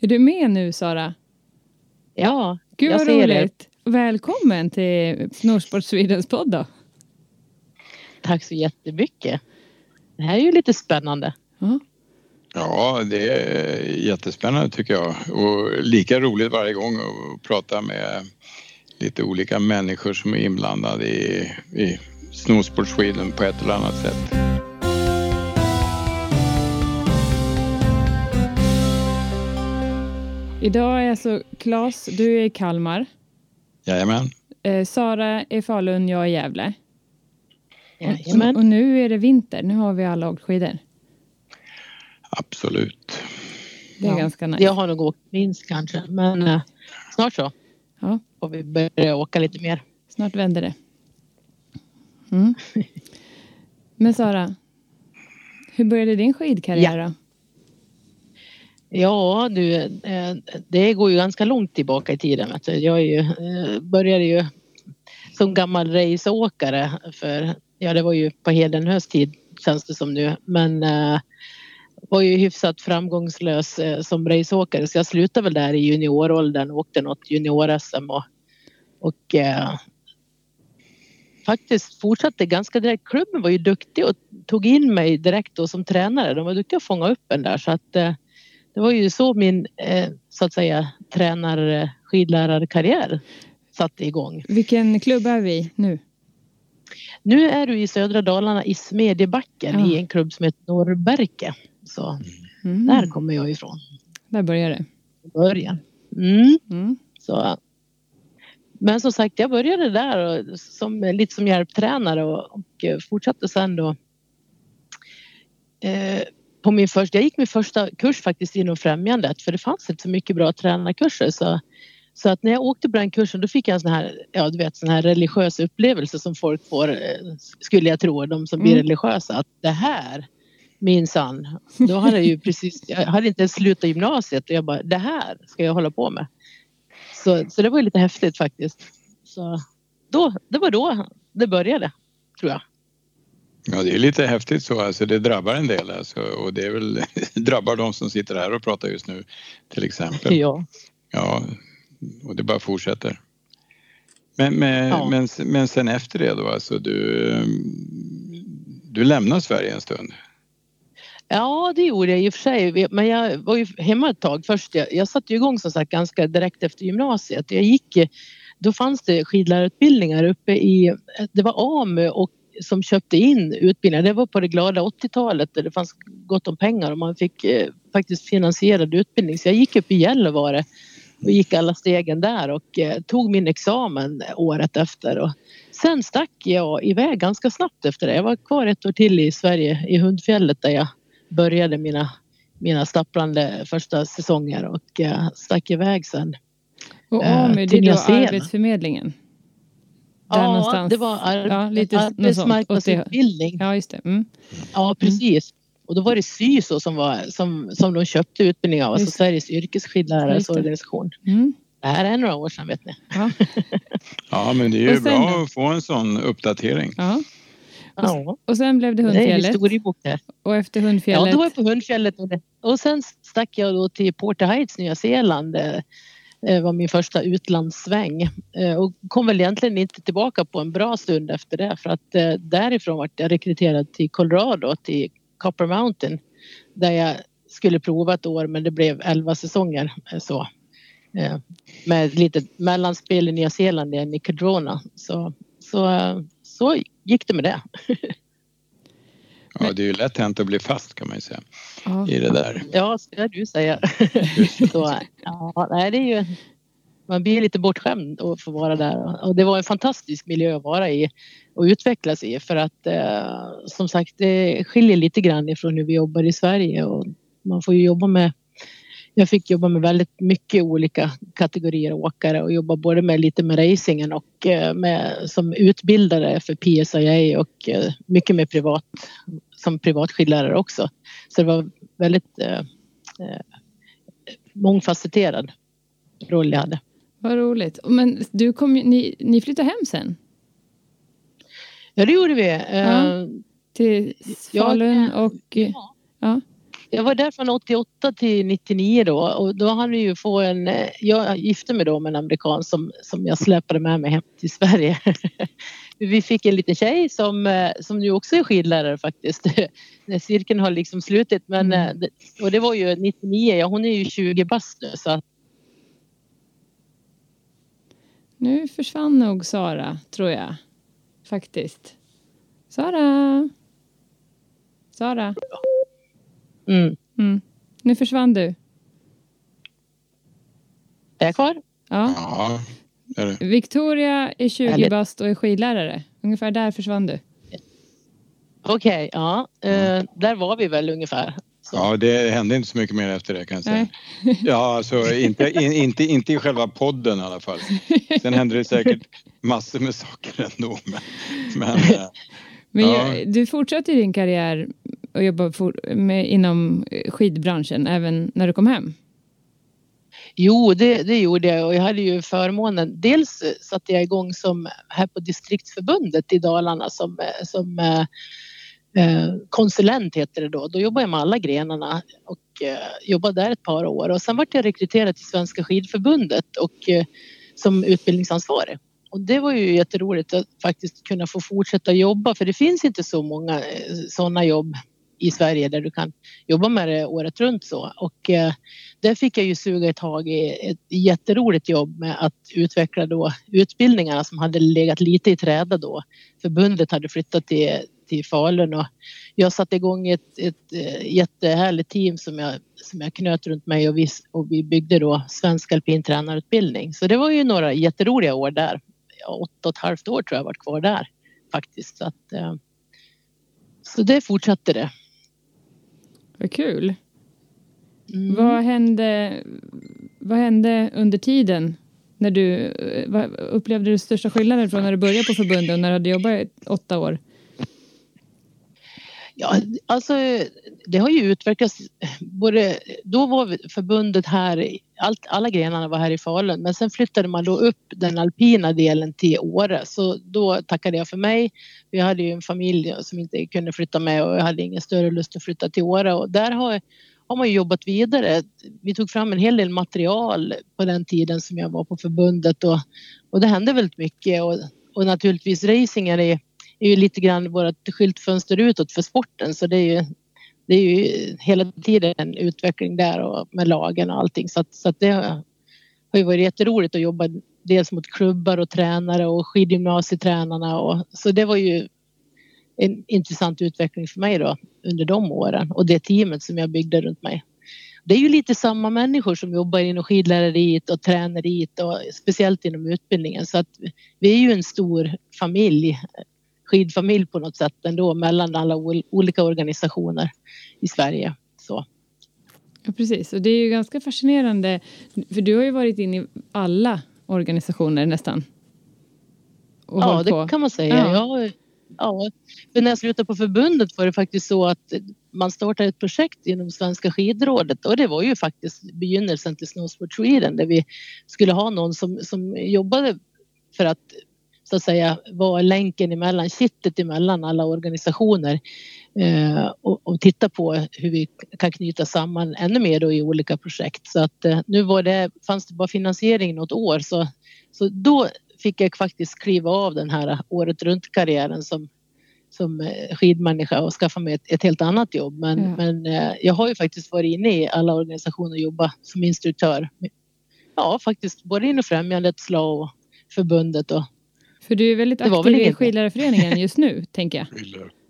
Är du med nu Sara? Ja, Gud jag ser det. roligt. Välkommen till Snorsport Swedens podd då. Tack så jättemycket. Det här är ju lite spännande. Ja. Ja, det är jättespännande tycker jag och lika roligt varje gång att prata med lite olika människor som är inblandade i, i Snowsport Sweden på ett eller annat sätt. Idag är alltså Claes, du är i Kalmar. Jajamän. Eh, Sara är i Falun, jag är i Gävle. Jajamän. Och nu är det vinter, nu har vi alla åkt skidor. Absolut. Det är Ja. ganska nice. Jag har nog åkt minst kanske, men eh, snart så Ja, får vi börja åka lite mer. snart vänder det. Mm. Men Sara, hur började din skidkarriär då? Ja, du, eh, det går ju ganska långt tillbaka i tiden. Vet du. Jag är ju, eh, började ju som gammal raceåkare för, ja det var ju på Hedenhös tid känns det som nu, men eh, var ju hyfsat framgångslös som raceåkare så jag slutade väl där i junioråldern och åkte något junior-SM och, och eh, faktiskt fortsatte ganska direkt. Klubben var ju duktig och tog in mig direkt då som tränare. De var duktiga att fånga upp en där så att eh, det var ju så min eh, så att säga tränar skidlärarkarriär satte igång. Vilken klubb är vi nu? Nu är du i södra Dalarna i Smedjebacken Ja. i en klubb som heter Norrberke. Så Mm. där kommer jag ifrån. Där börjar det. Början. Mm. Mm. Så. Men som sagt, jag började där och, som, lite som hjälptränare och, och fortsatte sen då eh, på min första, jag gick min första kurs faktiskt inom främjandet för det fanns inte så mycket bra tränarkurser så, så att när jag åkte på den kursen då fick jag en sån här, ja du vet sån här religiös upplevelse som folk får, eh, skulle jag tro, de som blir Mm. religiösa att det här minsann, då hade jag ju precis, jag hade inte ens slutat gymnasiet och jag bara det här ska jag hålla på med. Så, så det var lite häftigt faktiskt. Så då, det var då det började, tror jag. Ja, det är lite häftigt så. Alltså, det drabbar en del alltså, och det är väl drabbar de som sitter här och pratar just nu till exempel. Ja. Ja, och det bara fortsätter. Men, men, Ja. men, men sen efter det då, alltså du, du lämnar Sverige en stund. ja, det gjorde jag i och för sig. Men jag var ju hemma ett tag först. Jag, jag satte ju igång som sagt ganska direkt efter gymnasiet. Jag gick, då fanns det skidlärarutbildningar uppe i, det var AMU och som köpte in utbildningar. Det var på det glada 80-talet där det fanns gott om pengar och man fick eh, faktiskt finansierad utbildning. Så jag gick upp i Gällivare och gick alla stegen där och eh, tog min examen året efter. Och sen stack jag iväg ganska snabbt efter det. Jag var kvar ett år till i Sverige, i Hundfjället där jag började mina, mina stapplande första säsonger och eh, stack iväg sen. Och Eh, AMU, det är då. Arbetsförmedlingen? Där ja, någonstans. det var ar- Ja, lite arbetsmarknadsutbildning. Ja, just det. Mm. Ja, precis. Och då var det SYSO som, var, som, som de köpte utbildning av, alltså Just. Sveriges yrkesskidlärares organisation. Mm. Det här är några år sedan vet ni. Ja. Ja, men det är ju Och bra då? att få en sån uppdatering. ja. Ja, Och sen blev det det är en Hundfjället. Och efter Ja, Hundfjället. då var jag på Hundfjället och, och sen stack jag då till Porter Heights, Nya Zeeland. Det var min första utlandssväng eh, och kom väl egentligen inte tillbaka på en bra stund efter det för att eh, därifrån vart jag rekryterad till Colorado, till Copper Mountain där jag skulle prova ett år men det blev 11 säsonger så. Med ett litet mellanspel i Nya Zeeland igen i Cadrona. Så, så, så gick det med det. Ja, det är ju lätt hänt att bli fast kan man ju säga Ja. i det där. Ja, ska du säga. så, ja, nej, det är ju, man blir lite bortskämd att få vara där. Och det var en fantastisk miljö att vara i och utvecklas i för att eh, som sagt det skiljer lite grann ifrån hur vi jobbar i Sverige och man får ju jobba med jag fick jobba med väldigt mycket olika kategorier åkare och jobba både med lite med racingen och eh, med, som utbildare för PSIA och eh, mycket med privat som privatskidlärare också. Så det var väldigt eh, eh, mångfacetterad roll jag hade. Vad roligt. Men du kom, ni, ni flyttade hem sen? Ja, det gjorde vi. Eh, Ja. Till Ja, Falun ja. och... ja. Ja. Jag var där från 88 till 99 då och då hann vi ju få en... eh, Jag gifte mig då med en amerikan som, som jag släpade med mig hem till Sverige. Vi fick en liten tjej som, eh, som nu också är skidlärare faktiskt. Cirkeln har liksom slutit men Mm. eh, och det var ju 99, ja hon är ju 20 bast nu så att Nu försvann nog Sara, tror jag. Faktiskt. Sara? Sara? Mm. Mm. Nu försvann du. Är jag kvar? Ja. Ja, är det. Victoria är 20 Härligt. bast och är skidlärare. Ungefär där försvann du. Okej, ja. Eh, där var vi väl ungefär. Så. ja, det hände inte så mycket mer efter det kan jag säga. Nej. Ja, alltså inte, in, inte, inte i själva podden i alla fall. Sen hände det säkert massor med saker ändå. Men, men eh, Men Ja. jag, du fortsatte din karriär och jobba for, med, inom skidbranschen även när du kom hem. Jo, det, det gjorde jag och jag hade ju förmånen. Dels satte jag igång som här på distriktsförbundet i Dalarna som, som eh, eh, konsulent heter det då. Då jobbade jag med alla grenarna och eh, jobbade där ett par år och sen vart jag rekryterad till Svenska skidförbundet och eh, som utbildningsansvarig. Och det var ju jätteroligt att faktiskt kunna få fortsätta jobba för det finns inte så många eh, sådana jobb i Sverige där du kan jobba med det året runt så. Och eh, där fick jag ju suga ett tag i ett jätteroligt jobb med att utveckla då utbildningarna som hade legat lite i träda då. Förbundet hade flyttat till, till Falun och jag satte igång ett, ett eh, jättehärligt team som jag, som jag knöt runt mig och vi, och vi byggde då svensk alpin tränarutbildning. Så det var ju några jätteroliga år där. Ja, åtta och ett halvt år tror jag varit kvar där faktiskt. Så, att, eh, så det fortsatte det. Vad kul. Mm. Vad, hände, vad hände under tiden? När du, eh, vad upplevde du största skillnaden från när du började på förbundet och när du hade jobbat i åtta år? Ja, alltså det har ju utvecklats både, då var förbundet här, allt, alla grenarna var här i Falun. Men sen flyttade man då upp den alpina delen till Åre. Så då tackade jag för mig. Vi hade ju en familj som inte kunde flytta med och jag hade ingen större lust att flytta till Åre. Och där har, har man ju jobbat vidare. Vi tog fram en hel del material på den tiden som jag var på förbundet och, och det hände väldigt mycket. Och, och naturligtvis racingen är är ju lite grann vårt skyltfönster utåt för sporten. Så det är ju, det är ju hela tiden en utveckling där och med lagen och allting så att, så att det har ju varit jätteroligt att jobba dels mot klubbar och tränare och skidgymnasietränarna och så det var ju en intressant utveckling för mig då under de åren och det teamet som jag byggde runt mig. Det är ju lite samma människor som jobbar inom skidlärariet och träneriet och speciellt inom utbildningen så att vi är ju en stor familj skidfamilj på något sätt ändå mellan alla ol- olika organisationer i Sverige. Så. Ja, precis. Och det är ju ganska fascinerande, för du har ju varit inne i alla organisationer nästan. Ja, det på. kan man säga. Ja. Ja. Ja, för när jag slutade på förbundet var det faktiskt så att man startade ett projekt inom Svenska skidrådet och det var ju faktiskt begynnelsen till Snowsport Sweden där vi skulle ha någon som, som jobbade för att så att säga vara länken emellan, kittet emellan alla organisationer eh, och, och titta på hur vi kan knyta samman ännu mer då i olika projekt. Så att eh, nu var det, fanns det bara finansiering något år så, så då fick jag faktiskt kliva av den här året runt karriären som, som eh, skidmänniska och skaffa mig ett, ett helt annat jobb. Men, Ja. men eh, jag har ju faktiskt varit inne i alla organisationer och jobbat som instruktör. Ja, faktiskt både inom främjandet, SLA och förbundet och För du är väldigt Det var väl aktiv i skidlärarföreningen just nu, tänker jag.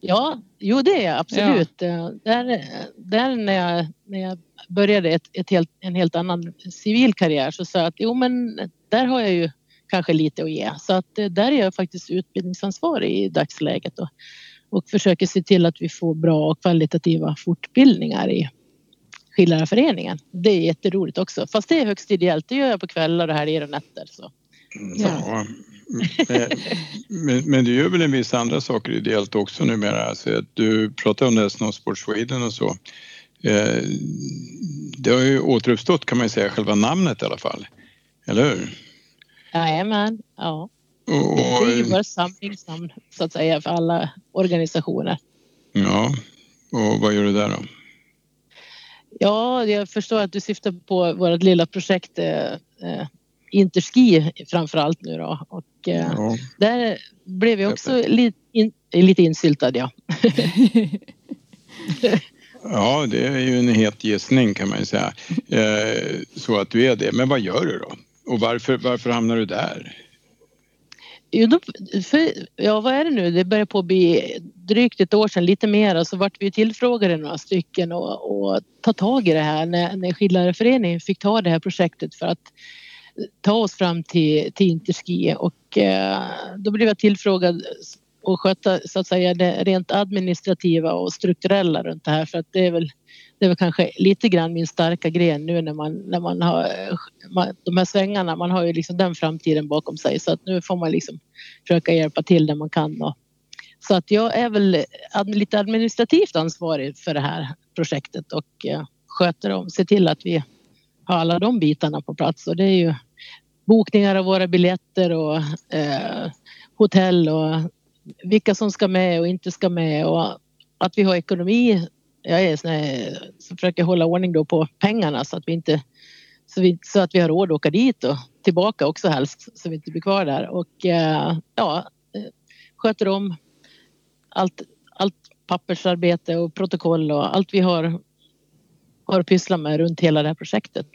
Ja, jo det är jag absolut. Eh, Där, där när, jag, när jag började ett, ett helt, en helt annan civil karriär så sa jag att jo men där har jag ju kanske lite att ge. Så att eh, där är jag faktiskt utbildningsansvarig i dagsläget och, och försöker se till att vi får bra och kvalitativa fortbildningar i skidlärarföreningen. Det är jätteroligt också. Fast det är högst ideellt. Det gör jag på kvällar och helger och nätter. Så. Ja. Men, men, men du gör väl en viss andra saker ideellt också numera? Alltså du pratar om det här Snowsport Sweden och så. Eh, Det har ju återuppstått kan man säga, själva namnet i alla fall. Eller hur? Jajamän, ja. Och, Det är ju våra samlingsnamn så att säga för alla organisationer. ja, och vad gör du där då? Ja, jag förstår att du syftar på vårt lilla projekt eh, eh Interski framför allt nu då. Och eh, ja. där blev jag också lite, in, lite insyltad ja. ja, det är ju en het gissning kan man ju säga. Eh, så att du är det. Men vad gör du då? Och varför, varför hamnar du där? Jo, då, för, ja, vad är det nu? Det börjar på att bli drygt ett år sedan, lite mer, så vart vi tillfrågade några stycken och, och ta tag i det här när, när Skidlärarföreningen fick ta det här projektet för att ta oss fram till, till Interski och eh, då blev jag tillfrågad och sköta så att säga det rent administrativa och strukturella runt det här för att det är väl det är väl kanske lite grann min starka gren nu när man, när man har man, de här svängarna. Man har ju liksom den framtiden bakom sig så att nu får man liksom försöka hjälpa till där man kan. Och, så att jag är väl lite administrativt ansvarig för det här projektet och eh, sköter om, ser till att vi har alla de bitarna på plats och det är ju bokningar av våra biljetter och eh, hotell och vilka som ska med och inte ska med och att vi har ekonomi jag är sån här, så försöker hålla ordning då på pengarna så att vi inte så, vi, så att vi har råd att åka dit och tillbaka också helst så vi inte blir kvar där och eh, ja, eh, sköter om allt, allt pappersarbete och protokoll och allt vi har, har pysslat med runt hela det här projektet.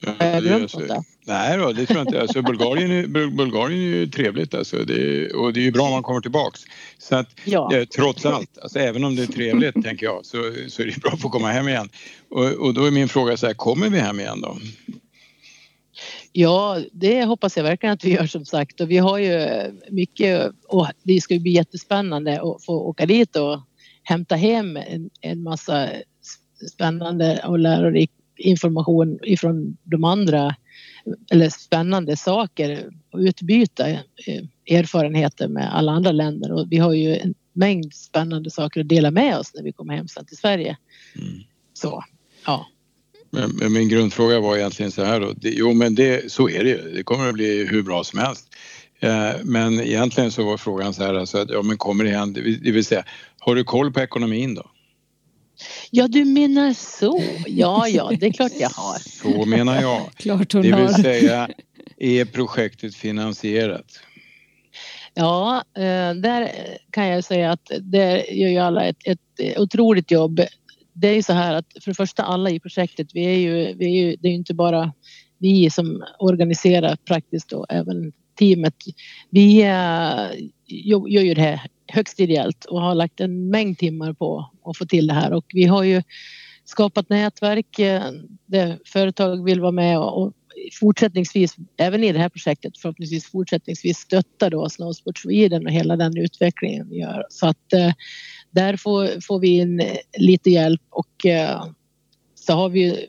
Jag glömt något Nej då, det tror jag inte. Alltså, Bulgarien, är, Bulgarien är ju trevligt alltså. Det, och det är ju bra om man kommer tillbaks. Så att ja. eh, trots allt, alltså, även om det är trevligt tänker jag, så, så är det bra att få komma hem igen. Och, och då är min fråga så här, kommer vi hem igen då? Ja, det hoppas jag verkligen att vi gör som sagt och vi har ju mycket och det ska ju bli jättespännande att få åka dit och hämta hem en, en massa spännande och lärorik information ifrån de andra eller spännande saker och utbyta eh, erfarenheter med alla andra länder och vi har ju en mängd spännande saker att dela med oss när vi kommer hem sen till Sverige. Mm. Så, ja. Men, min grundfråga var egentligen så här då. Jo men det, så är det ju. Det kommer att bli hur bra som helst. Eh, men egentligen så var frågan så här alltså att ja men kommer det igen, det vill säga har du koll på ekonomin då? Ja, du menar så. Ja, ja, det är klart jag har. Så menar jag. klart hon det vill har. säga, är projektet finansierat? Ja, eh, där kan jag säga att det gör ju alla ett, ett otroligt jobb. Det är ju så här att för det första alla i projektet, vi är ju, vi är ju det är ju inte bara vi som organiserar praktiskt och även teamet. Vi eh, gör ju det här högst ideellt och har lagt en mängd timmar på att få till det här och vi har ju skapat nätverk eh, där företag vill vara med och fortsättningsvis, även i det här projektet, förhoppningsvis fortsättningsvis stötta då Snowsport Sweden och hela den utvecklingen vi gör. Så att eh, där får, får vi in eh, lite hjälp och eh, så har vi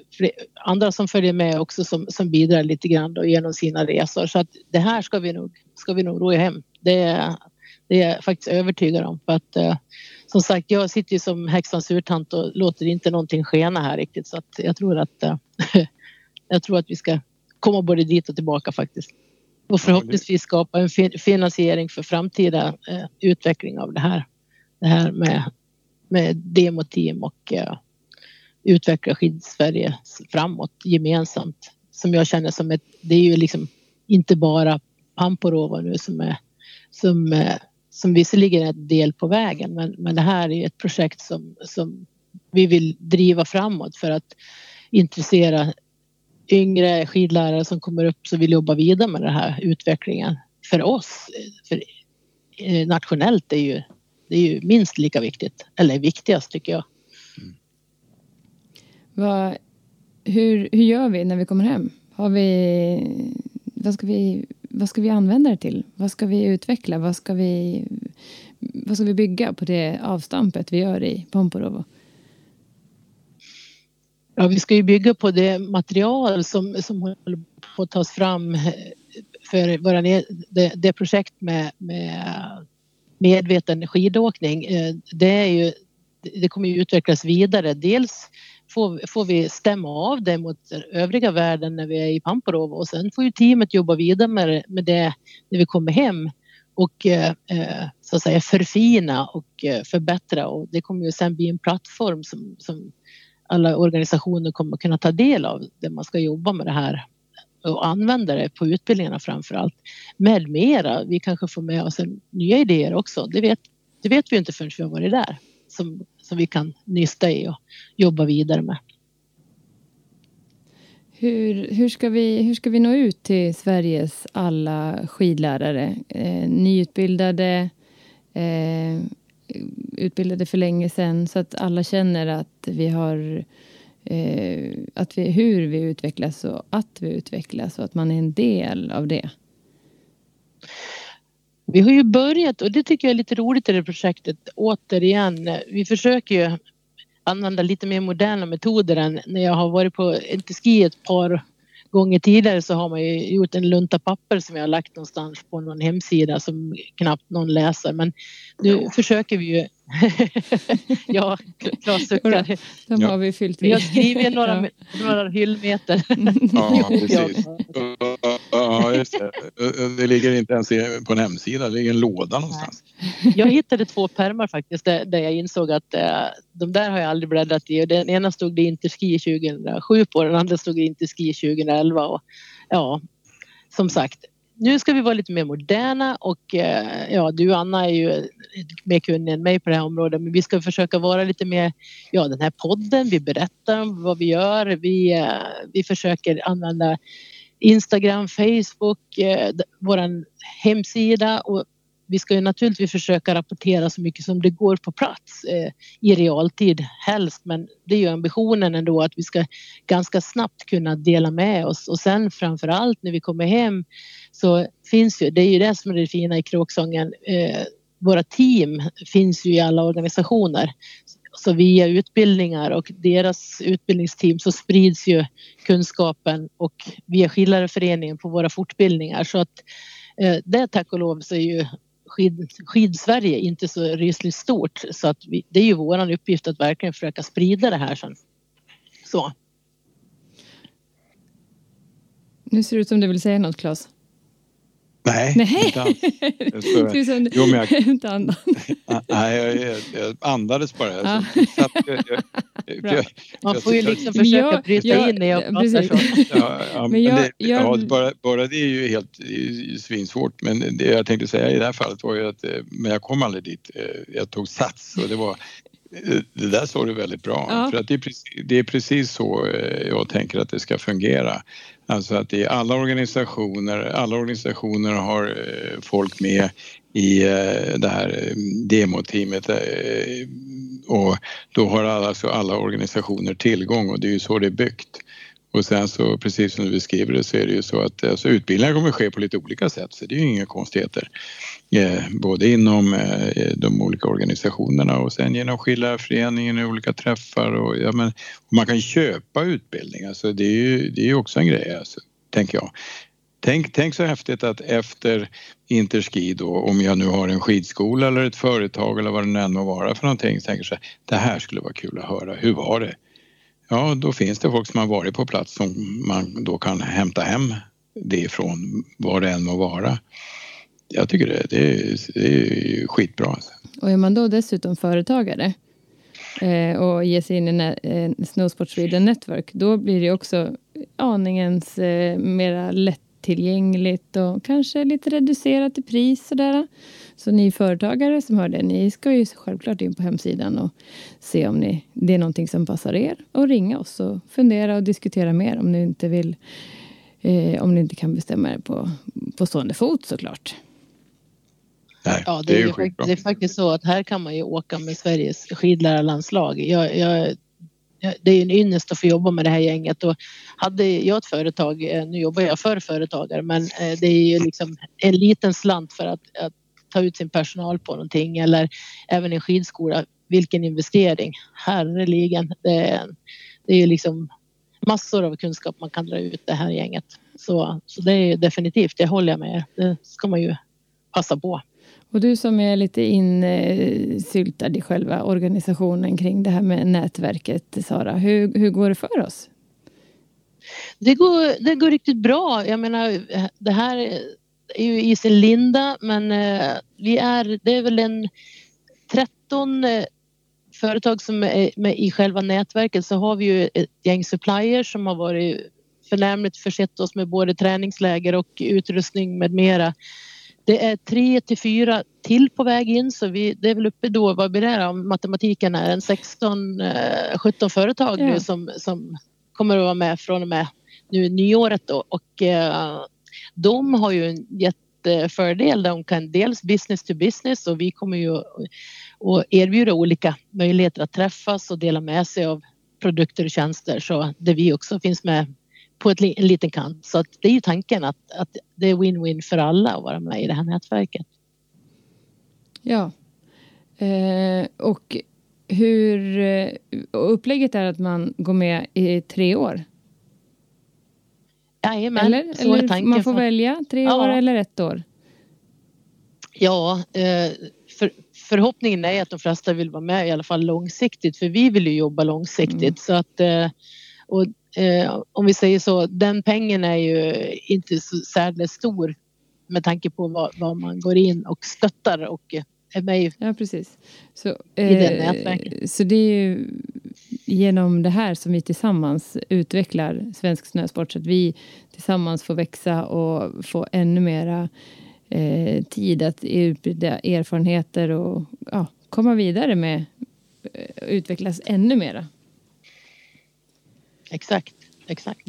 andra som följer med också som, som bidrar lite grann då genom sina resor. Så att det här ska vi nog, ska vi nog ro hem. Det, det är jag faktiskt övertygad om. För att, eh, som sagt, jag sitter ju som häxans surtant och låter inte någonting skena här riktigt. Så att jag tror att eh, jag tror att vi ska komma både dit och tillbaka faktiskt. Och förhoppningsvis skapa en finansiering för framtida eh, utveckling av det här. Det här med, med demoteam och utveckla Skidsverige framåt gemensamt. Som jag känner som ett, det är ju liksom inte bara Pamporova nu som är som som visserligen är ett del på vägen men, men det här är ett projekt som, som vi vill driva framåt för att intressera yngre skidlärare som kommer upp som vill jobba vidare med den här utvecklingen. För oss, för eh, nationellt är ju, det är ju minst lika viktigt, eller viktigast tycker jag. Mm. Vad, hur, hur gör vi när vi kommer hem? Har vi, vad ska vi vad ska vi använda det till? Vad ska vi utveckla? Vad ska vi, vad ska vi bygga på det avstampet vi gör i Pomporovo? Ja, vi ska ju bygga på det material som, som håller på att tas fram för våra, det, det projekt med, med medveten skidåkning. Eh, det, är ju, det kommer ju utvecklas vidare. Dels får, får vi stämma av det mot övriga världen när vi är i Pamparov och sen får ju teamet jobba vidare med, med det när vi kommer hem och eh, så att säga förfina och eh, förbättra och det kommer ju sen bli en plattform som, som alla organisationer kommer kunna ta del av Där man ska jobba med det här och använda det på utbildningarna framför allt. Med mera, vi kanske får med oss nya idéer också. Det vet, det vet vi inte förrän vi har varit där. Som, som vi kan nysta i och jobba vidare med. Hur, hur, ska vi, hur ska vi nå ut till Sveriges alla skidlärare? Eh, nyutbildade, eh, utbildade för länge sedan så att alla känner att vi har eh, att vi, hur vi utvecklas och att vi utvecklas och att man är en del av det. Vi har ju börjat och det tycker jag är lite roligt i det projektet återigen. Vi försöker ju använda lite mer moderna metoder än när jag har varit på ski ett par gånger tidigare så har man ju gjort en lunta papper som jag har lagt någonstans på någon hemsida som knappt någon läser men nu försöker vi ju ja, Claes suckar. De har vi fyllt i. Vi har skrivit några, ja. några hyllmeter. ja, precis. Ja, just det. det ligger inte ens på en hemsida, det ligger en låda någonstans. Jag hittade två pärmar faktiskt där, där jag insåg att äh, de där har jag aldrig bläddrat i. Den ena stod det Interski 2007 på, den andra stod det Interski 2011. Och, ja, som sagt, nu ska vi vara lite mer moderna och eh, ja, du Anna är ju mer kunnig än mig på det här området men vi ska försöka vara lite mer, ja den här podden, vi berättar vad vi gör, vi, eh, vi försöker använda Instagram, Facebook, eh, vår hemsida och vi ska ju naturligtvis försöka rapportera så mycket som det går på plats eh, i realtid helst men det är ju ambitionen ändå att vi ska ganska snabbt kunna dela med oss och sen framför allt när vi kommer hem så finns ju, det är ju det som är det fina i kråksången, eh, våra team finns ju i alla organisationer. Så via utbildningar och deras utbildningsteam så sprids ju kunskapen och via skidlärarföreningen på våra fortbildningar så att eh, det tack och lov så är ju skid, skidsverige inte så rysligt stort så att vi, det är ju våran uppgift att verkligen försöka sprida det här sen. Så. Nu ser det ut som du vill säga något Claes. Nej, Nej. inte alls. Jo, men jag, inte andan. Nej, jag, jag, jag andades bara. Ja. Jag, Man får ju liksom försöka jag, bryta jag, in när jag pratar så. Ja, ja, men det, ja, bara, bara det är ju helt är svinsvårt. Men det jag tänkte säga i det här fallet var ju att eh, men jag kom aldrig dit. Eh, jag tog sats och det var eh, det där såg du väldigt bra. Ja. För att det är, precis, det är precis så jag tänker att det ska fungera. Alltså att i alla organisationer, alla organisationer har eh, folk med i eh, det här eh, demoteamet och då har alltså alla organisationer tillgång och det är ju så det är byggt. Och sen så precis som du beskriver det så är det ju så att alltså, utbildningar kommer att ske på lite olika sätt så det är ju inga konstigheter. Eh, både inom eh, de olika organisationerna och sen genom Skillarföreningen i olika träffar och, ja, men, och man kan köpa utbildning, alltså det är ju det är också en grej alltså, tänker jag. Tänk, tänk så häftigt att efter Interski då, om jag nu har en skidskola eller ett företag eller vad det nu än må vara för någonting, tänker så här, det här skulle vara kul att höra, hur var det? Ja, då finns det folk som har varit på plats som man då kan hämta hem det ifrån, var det än må vara. Jag tycker det, det, är, det är skitbra. Alltså. Och är man då dessutom företagare eh, och ger sig in i eh, Snowsport Sweden Network, då blir det också aningens eh, mera lättillgängligt och kanske lite reducerat i pris sådär. Så ni företagare som hör det, ni ska ju självklart in på hemsidan och se om ni, det är någonting som passar er och ringa oss och fundera och diskutera mer om ni inte vill eh, om ni inte kan bestämma er på, på stående fot såklart. Nej, ja, det, det, är, är det är faktiskt så att här kan man ju åka med Sveriges skidlärarlandslag. Jag, jag, det är en ynnest att få jobba med det här gänget och hade jag ett företag, eh, nu jobbar jag för företagare, men eh, det är ju liksom en liten slant för att, att ta ut sin personal på någonting eller även en skidskola. Vilken investering! Herreligen, det är, det är ju liksom massor av kunskap man kan dra ut det här gänget. Så, så det är definitivt, det håller jag med Det ska man ju passa på. Och du som är lite insyltad i själva organisationen kring det här med nätverket, Sara. Hur, hur går det för oss? Det går, det går riktigt bra. Jag menar, det här är ju i sin linda men eh, vi är, det är väl en 13 eh, företag som är med i själva nätverket så har vi ju ett gäng suppliers som har varit förnämligt försett oss med både träningsläger och utrustning med mera. Det är tre till fyra till på väg in så vi, det är väl uppe då, vad blir det om matematiken är, en 16, 17 eh, företag nu som, som kommer att vara med från och med nu nyåret då. Och eh, de har ju en jättefördel. De kan dels business to business och vi kommer ju att erbjuda olika möjligheter att träffas och dela med sig av produkter och tjänster. Så där vi också finns med på ett, en liten kant. Så att det är ju tanken att, att det är win-win för alla att vara med i det här nätverket. Ja. Eh, och hur eh, upplägget är att man går med i tre år? Jajamän, eller, så eller är tanken. Man får välja tre ja. år eller ett år? Ja, eh, för, förhoppningen är att de flesta vill vara med i alla fall långsiktigt för vi vill ju jobba långsiktigt mm. så att eh, och, eh, om vi säger så, den pengen är ju inte så särskilt stor med tanke på vad, vad, man går in och stöttar och är med i, ja, precis. Så, i eh, det nätverket. Så det är ju genom det här som vi tillsammans utvecklar svensk snösport så att vi tillsammans får växa och få ännu mera eh, tid att utbyta erfarenheter och ja, komma vidare med eh, utvecklas ännu mera. Exakt, exakt.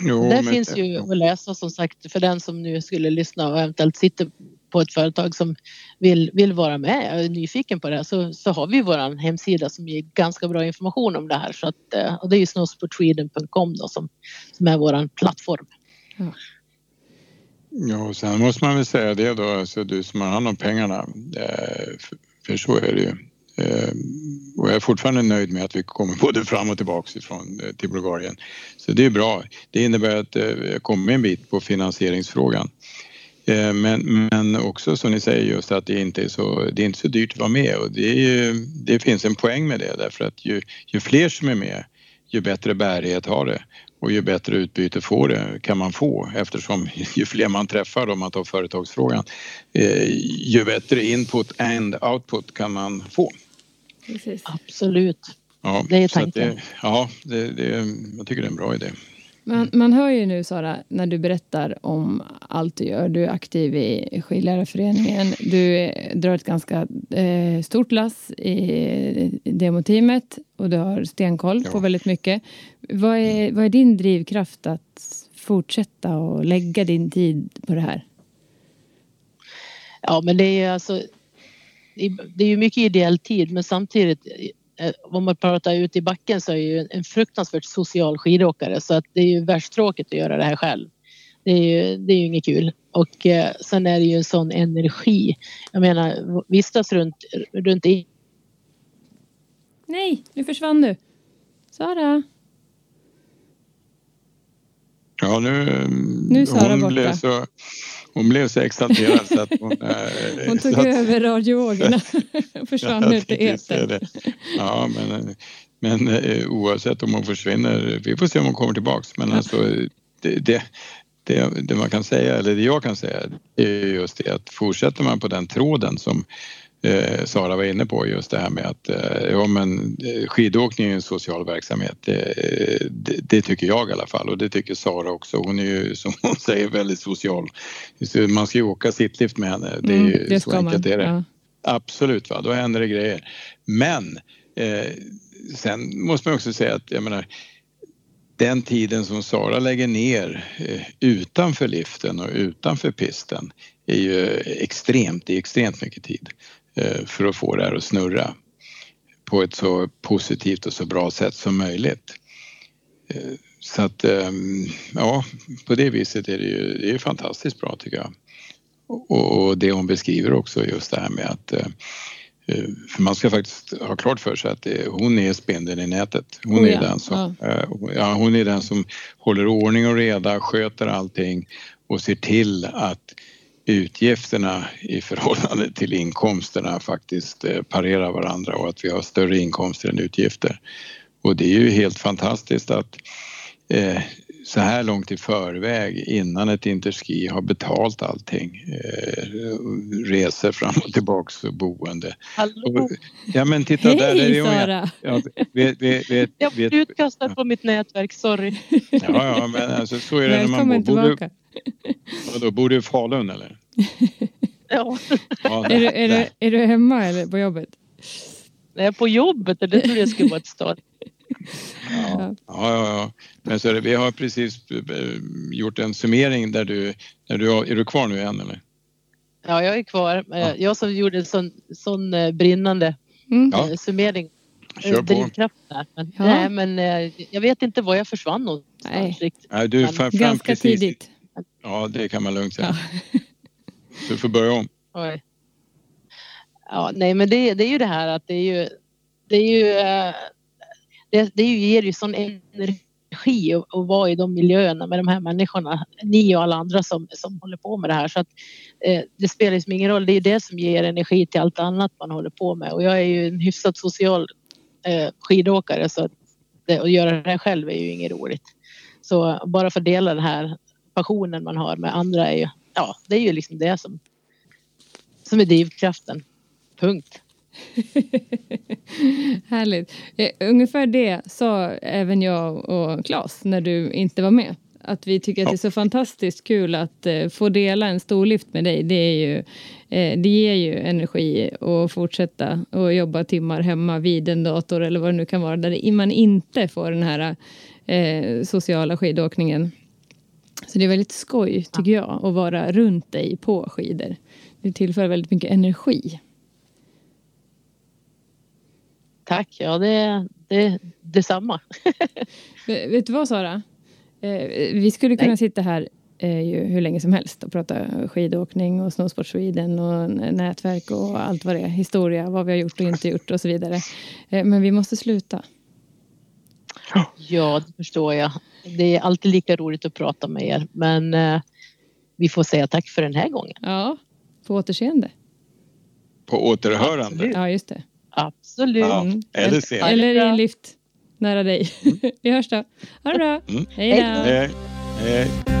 Jo, det men... finns ju att läsa som sagt för den som nu skulle lyssna och eventuellt sitter på ett företag som vill, vill vara med och är nyfiken på det så, så har vi vår hemsida som ger ganska bra information om det här. Så att, eh, och det är ju snowsportsweden.com som, som är vår plattform. Ja. Ja, och sen måste man väl säga det då, alltså du som har hand om pengarna, eh, för så är det ju. Eh, och jag är fortfarande nöjd med att vi kommer både fram och tillbaks ifrån eh, till Bulgarien. Så det är bra. Det innebär att eh, jag kommer en bit på finansieringsfrågan. Men, men också som ni säger just att det inte är så, det är inte så dyrt att vara med och det, ju, det finns en poäng med det därför att ju, ju fler som är med ju bättre bärighet har det och ju bättre utbyte får det, kan man få eftersom ju fler man träffar om man tar företagsfrågan eh, ju bättre input and output kan man få. Precis. Absolut. Ja, det är tanken. Det, ja, det, det, jag tycker det är en bra idé. Man, man hör ju nu Sara, när du berättar om allt du gör. Du är aktiv i Skidlärarföreningen. Du drar ett ganska eh, stort lass i demoteamet och du har stenkoll ja. på väldigt mycket. Vad är, vad är din drivkraft att fortsätta och lägga din tid på det här? Ja, men det är alltså det är ju mycket ideell tid men samtidigt Eh, om man pratar ut i backen så är ju en fruktansvärt social skidåkare så att det är ju värst tråkigt att göra det här själv. Det är ju, det är ju inget kul. Och eh, sen är det ju en sån energi. Jag menar vistas runt, runt i... Nej, nu försvann du. Sara? Ja, nu... Nu borta. Blev så, hon blev så exalterad så att hon... Eh, hon tog över radiovågorna och försvann ut i etern. Ja, men, men eh, oavsett om hon försvinner, vi får se om hon kommer tillbaks. Men alltså, det, det, det, det, man kan säga, eller det jag kan säga, är just det att fortsätter man på den tråden som eh, Sara var inne på just det här med att eh, ja, men, eh, skidåkning är en social verksamhet. Det, det, det, tycker jag i alla fall och det tycker Sara också. Hon är ju som hon säger väldigt social. Man ska ju åka sittlift med henne. Det är mm, ju det så enkelt är det. Ja. Absolut, va? då händer det grejer. Men eh, sen måste man också säga att jag menar den tiden som Sara lägger ner eh, utanför liften och utanför pisten är ju extremt, det är extremt mycket tid. Eh, för att få det här att snurra på ett så positivt och så bra sätt som möjligt. Eh, så att ehm, ja, på det viset är det ju det är fantastiskt bra tycker jag. Och det hon beskriver också just det här med att eh, för man ska faktiskt ha klart för sig att hon är spindeln i nätet. Hon, oh ja. är den som, ja. hon är den som håller ordning och reda, sköter allting och ser till att utgifterna i förhållande till inkomsterna faktiskt eh, parerar varandra och att vi har större inkomster än utgifter. Och det är ju helt fantastiskt att eh, så här långt i förväg innan ett interski har betalt allting. Eh, resor fram och tillbaks och boende. Hallå? Och, ja men titta Hej där är det Sara! Ja, vet, vet, vet, Jag blev utkastad på mitt nätverk, sorry. ja, ja, men alltså, så är det när man Välkommen bor. Tillbaka. Vadå, bor du i Falun eller? Ja, Ja, Är du, är, du, är du hemma eller på jobbet? är på jobbet det trodde jag skulle vara ett stad. Ja. Ja, ja, ja. Men så det, vi har precis eh, gjort en summering där du, där du är du kvar nu igen eller? Ja, jag är kvar. Eh, Jag som gjorde en sån, sån eh, brinnande Mm. Ja. summering. Kör på. Men, Ja. Nej, men jag vet inte var jag försvann någonstans Nej. Nej, du fram Ganska precis. tidigt. Ja, det kan man lugnt säga. Du får börja om. Oj. Ja, nej, men det, det är ju det här att det är ju... Det är ju... eh, Det, det ger ju sån energi att, att vara i de miljöerna med de här människorna. Ni och alla andra som, som håller på med det här. Så att, eh, det spelar liksom ingen roll. Det är ju det som ger energi till allt annat man håller på med. Och jag är ju en hyfsat social eh, skidåkare så att det, att göra det här själv är ju inget roligt. Så bara för att dela den här passionen man har med andra är ju, ja, det är ju liksom det som, som är drivkraften. Punkt. Härligt. Eh, ungefär det sa även jag och Claes när du inte var med. Att vi tycker att det är så fantastiskt kul att eh, få dela en storlift med dig. Det, är ju, eh, det ger ju energi att fortsätta och jobba timmar hemma vid en dator eller vad det nu kan vara där man inte får den här sociala skidåkningen. Så det är väldigt skoj, tycker jag, att vara runt dig på skidor. Det tillför väldigt mycket energi. Tack, ja det, det, detsamma. Vet du vad Sara? Eh, vi skulle kunna Nej. sitta här eh, ju hur länge som helst och prata skidåkning och Snowsport Sweden och nätverk och allt vad det är. Historia, vad vi har gjort och inte gjort och så vidare. Eh, men vi måste sluta. Ja, det förstår jag. Det är alltid lika roligt att prata med er, men eh, vi får säga tack för den här gången. Ja, på återseende. På återhörande. Absolut. Ja, just det. Absolut. Ja, Mm. eller senare. Eller i en lift nära dig. vi hörs då. Ha det bra. Mm. Hej då. Hej. Hej.